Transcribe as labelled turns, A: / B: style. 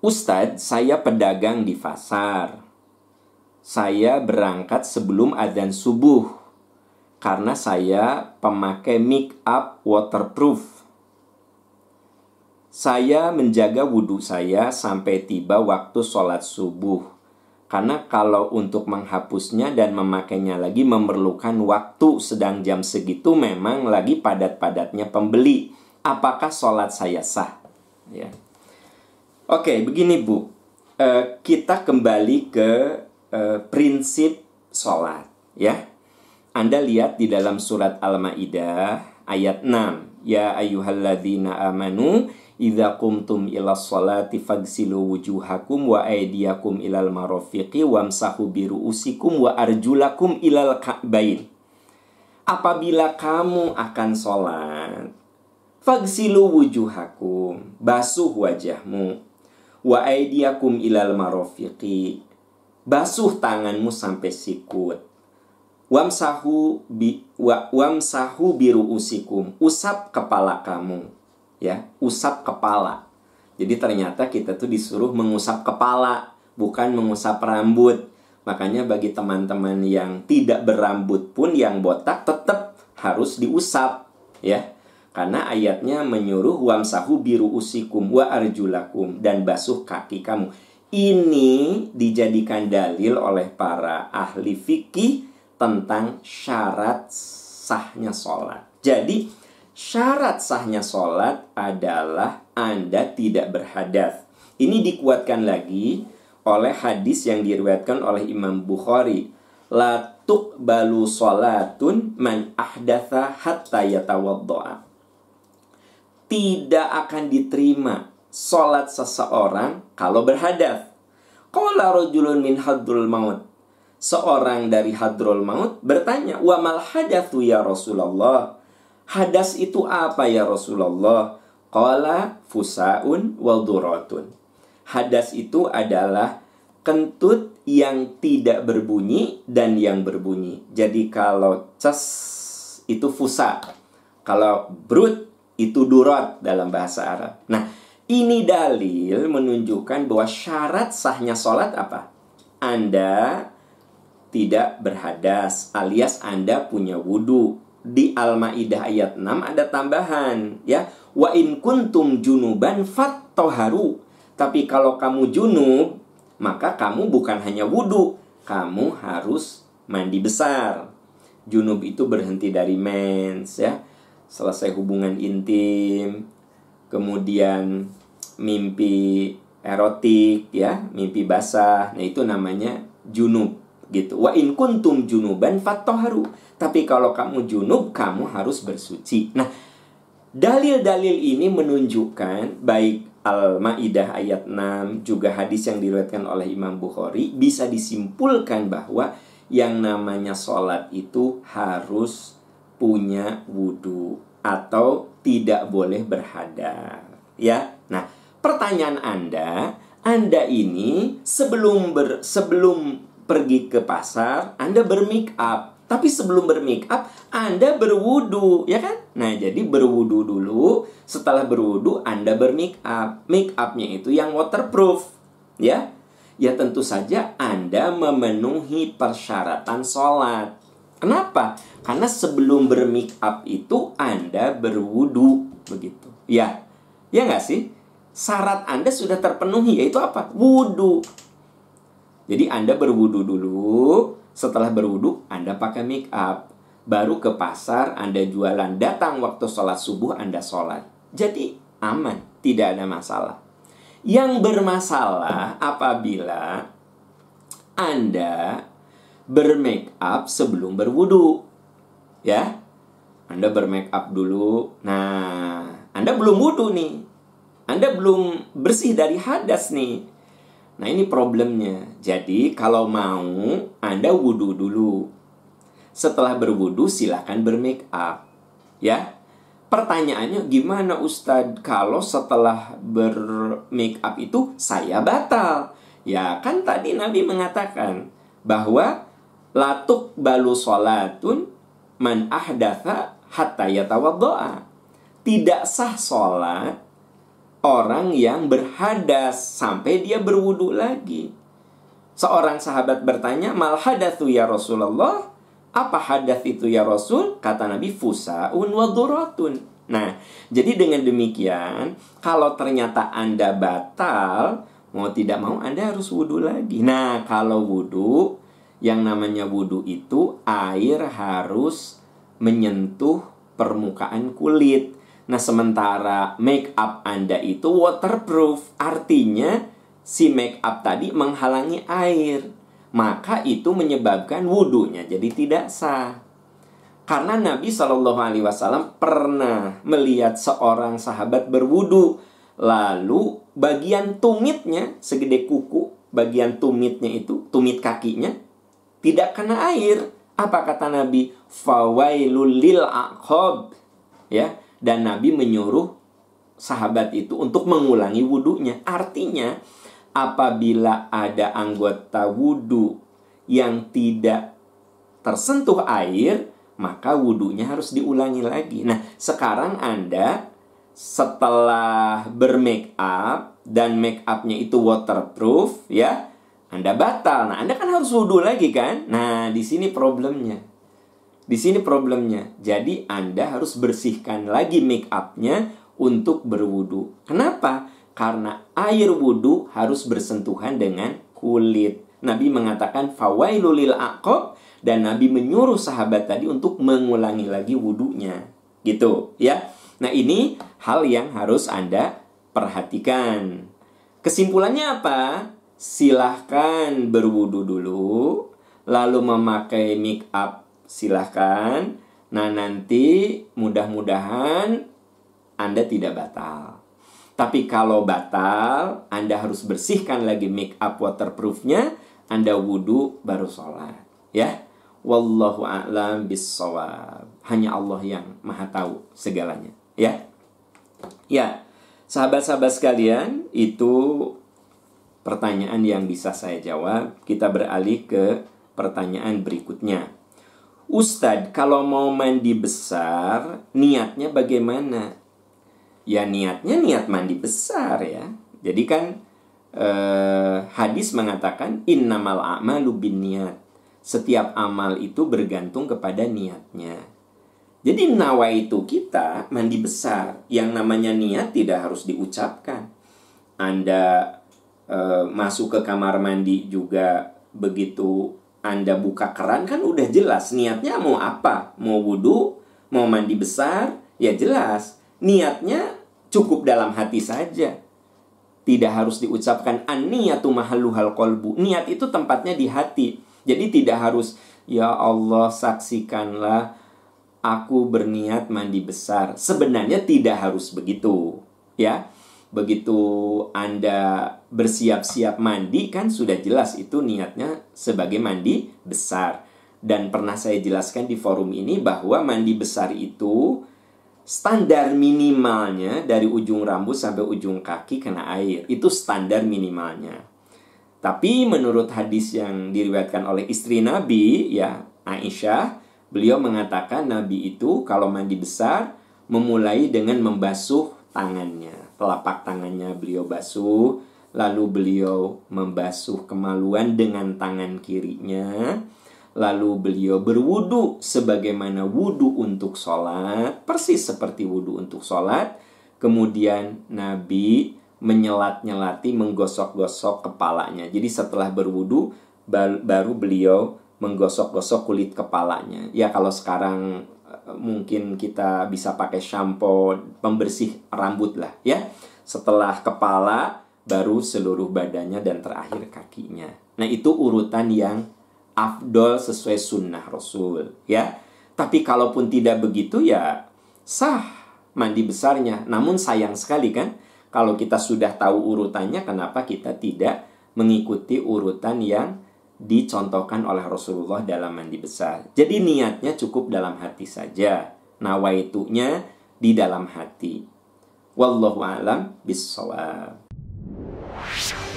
A: Ustadz, saya pedagang di pasar. Saya berangkat sebelum adzan subuh karena saya pemakai make up waterproof. Saya menjaga wudhu saya sampai tiba waktu sholat subuh. Karena kalau untuk menghapusnya dan memakainya lagi memerlukan waktu sedang jam segitu memang lagi padat-padatnya pembeli. Apakah sholat saya sah? Ya. Oke, begini Bu. Uh, kita kembali ke uh, prinsip sholat. Ya, anda lihat di dalam surat Al-Maidah ayat 6. Ya ayyuhalladzina amanu idza qumtum ila sholati fagsilu wujuhakum wa aydiyakum ilal marafiqi wamsahu biruusikum wa arjulakum ilal ka'bain. Apabila kamu akan sholat, fagsilu wujuhakum, basuh wajahmu, wa aydiyakum ilal marafiqi, basuh tanganmu sampai sikut. Wamsahu bi wa, wamsahu biruusikum usap kepala kamu. Ya usap kepala. Jadi ternyata kita tuh disuruh mengusap kepala bukan mengusap rambut. Makanya bagi teman-teman yang tidak berambut pun yang botak tetap harus diusap. Ya karena ayatnya menyuruh wamsahu biru usikum wa arjulakum dan basuh kaki kamu ini dijadikan dalil oleh para ahli fikih tentang syarat sahnya sholat. Jadi, syarat sahnya sholat adalah Anda tidak berhadas. Ini dikuatkan lagi oleh hadis yang diriwayatkan oleh Imam Bukhari. La balu sholatun man ahdatha hatta yatawaddo'a. Tidak akan diterima sholat seseorang kalau berhadas. Qala rajulun min hadrul maut seorang dari hadrul maut bertanya, "Wa mal hadatsu ya Rasulullah?" Hadas itu apa ya Rasulullah? Qala fusaun wal duratun. Hadas itu adalah kentut yang tidak berbunyi dan yang berbunyi. Jadi kalau ces itu fusa. Kalau brut itu durot dalam bahasa Arab. Nah, ini dalil menunjukkan bahwa syarat sahnya sholat apa? Anda tidak berhadas alias Anda punya wudhu. Di Al-Maidah ayat 6 ada tambahan ya. Wa in kuntum junuban fattoharu. Tapi kalau kamu junub, maka kamu bukan hanya wudhu, kamu harus mandi besar. Junub itu berhenti dari mens ya. Selesai hubungan intim, kemudian mimpi erotik ya, mimpi basah. Nah, itu namanya junub gitu. Wa in kuntum junuban fattoharu. Tapi kalau kamu junub, kamu harus bersuci. Nah, dalil-dalil ini menunjukkan baik Al-Maidah ayat 6 juga hadis yang diriwayatkan oleh Imam Bukhari bisa disimpulkan bahwa yang namanya sholat itu harus punya wudhu atau tidak boleh berhadar ya nah pertanyaan anda anda ini sebelum ber, sebelum pergi ke pasar, Anda bermake up. Tapi sebelum bermake up, Anda berwudu, ya kan? Nah, jadi berwudu dulu. Setelah berwudu, Anda bermake up. Make upnya itu yang waterproof, ya. Ya tentu saja Anda memenuhi persyaratan sholat. Kenapa? Karena sebelum bermake up itu Anda berwudu, begitu. Ya, ya nggak sih? Syarat Anda sudah terpenuhi, yaitu apa? Wudu. Jadi Anda berwudu dulu, setelah berwudu Anda pakai make up. Baru ke pasar Anda jualan, datang waktu sholat subuh Anda sholat. Jadi aman, tidak ada masalah. Yang bermasalah apabila Anda bermake up sebelum berwudu. Ya, Anda bermake up dulu. Nah, Anda belum wudu nih. Anda belum bersih dari hadas nih. Nah ini problemnya. Jadi kalau mau Anda wudhu dulu. Setelah berwudhu silahkan bermake up. Ya. Pertanyaannya gimana Ustadz kalau setelah bermake up itu saya batal? Ya kan tadi Nabi mengatakan bahwa latuk balu sholatun man ahdatha hatta yatawaddo'a. Tidak sah sholat orang yang berhadas sampai dia berwudu lagi. Seorang sahabat bertanya, "Mal hadatsu ya Rasulullah?" Apa hadas itu ya Rasul? Kata Nabi, "Fusaun wa duratun." Nah, jadi dengan demikian, kalau ternyata Anda batal, mau tidak mau Anda harus wudhu lagi. Nah, kalau wudhu, yang namanya wudhu itu air harus menyentuh permukaan kulit. Nah, sementara make up Anda itu waterproof, artinya si make up tadi menghalangi air. Maka itu menyebabkan wudhunya jadi tidak sah. Karena Nabi Shallallahu Alaihi Wasallam pernah melihat seorang sahabat berwudhu, lalu bagian tumitnya segede kuku, bagian tumitnya itu, tumit kakinya tidak kena air. Apa kata Nabi? Fawailul lil aqab. Ya, dan Nabi menyuruh sahabat itu untuk mengulangi wudhunya. Artinya, apabila ada anggota wudhu yang tidak tersentuh air, maka wudhunya harus diulangi lagi. Nah, sekarang Anda setelah bermake up dan make upnya itu waterproof, ya, Anda batal. Nah, Anda kan harus wudhu lagi kan? Nah, di sini problemnya. Di sini problemnya. Jadi Anda harus bersihkan lagi make upnya untuk berwudu. Kenapa? Karena air wudu harus bersentuhan dengan kulit. Nabi mengatakan fawailulil aqab dan Nabi menyuruh sahabat tadi untuk mengulangi lagi wudunya. Gitu ya. Nah, ini hal yang harus Anda perhatikan. Kesimpulannya apa? Silahkan berwudu dulu, lalu memakai make up silahkan. Nah nanti mudah-mudahan Anda tidak batal. Tapi kalau batal, Anda harus bersihkan lagi make up waterproofnya. Anda wudhu baru sholat. Ya, Wallahu a'lam bisawab. Hanya Allah yang maha tahu segalanya. Ya, ya, sahabat-sahabat sekalian, itu pertanyaan yang bisa saya jawab. Kita beralih ke pertanyaan berikutnya. Ustadz, kalau mau mandi besar, niatnya bagaimana? Ya niatnya niat mandi besar ya. Jadi kan eh, hadis mengatakan innamal a'malu niat. Setiap amal itu bergantung kepada niatnya. Jadi nawa itu kita mandi besar. Yang namanya niat tidak harus diucapkan. Anda eh, masuk ke kamar mandi juga begitu anda buka keran kan udah jelas niatnya mau apa? Mau wudhu, mau mandi besar, ya jelas. Niatnya cukup dalam hati saja. Tidak harus diucapkan an-niyatu mahalluhal kolbu. Niat itu tempatnya di hati. Jadi tidak harus ya Allah saksikanlah aku berniat mandi besar. Sebenarnya tidak harus begitu, ya begitu Anda bersiap-siap mandi kan sudah jelas itu niatnya sebagai mandi besar. Dan pernah saya jelaskan di forum ini bahwa mandi besar itu standar minimalnya dari ujung rambut sampai ujung kaki kena air. Itu standar minimalnya. Tapi menurut hadis yang diriwayatkan oleh istri Nabi ya Aisyah, beliau mengatakan Nabi itu kalau mandi besar memulai dengan membasuh tangannya telapak tangannya beliau basuh, lalu beliau membasuh kemaluan dengan tangan kirinya, lalu beliau berwudu sebagaimana wudu untuk sholat, persis seperti wudu untuk sholat. Kemudian Nabi menyelat-nyelati, menggosok-gosok kepalanya. Jadi setelah berwudu, baru beliau menggosok-gosok kulit kepalanya. Ya kalau sekarang mungkin kita bisa pakai shampoo pembersih rambut lah ya. Setelah kepala baru seluruh badannya dan terakhir kakinya. Nah, itu urutan yang afdol sesuai sunnah Rasul ya. Tapi kalaupun tidak begitu ya sah mandi besarnya. Namun sayang sekali kan kalau kita sudah tahu urutannya kenapa kita tidak mengikuti urutan yang dicontohkan oleh Rasulullah dalam mandi besar. Jadi niatnya cukup dalam hati saja. Nawaitunya di dalam hati. Wallahu a'lam bissawab. you.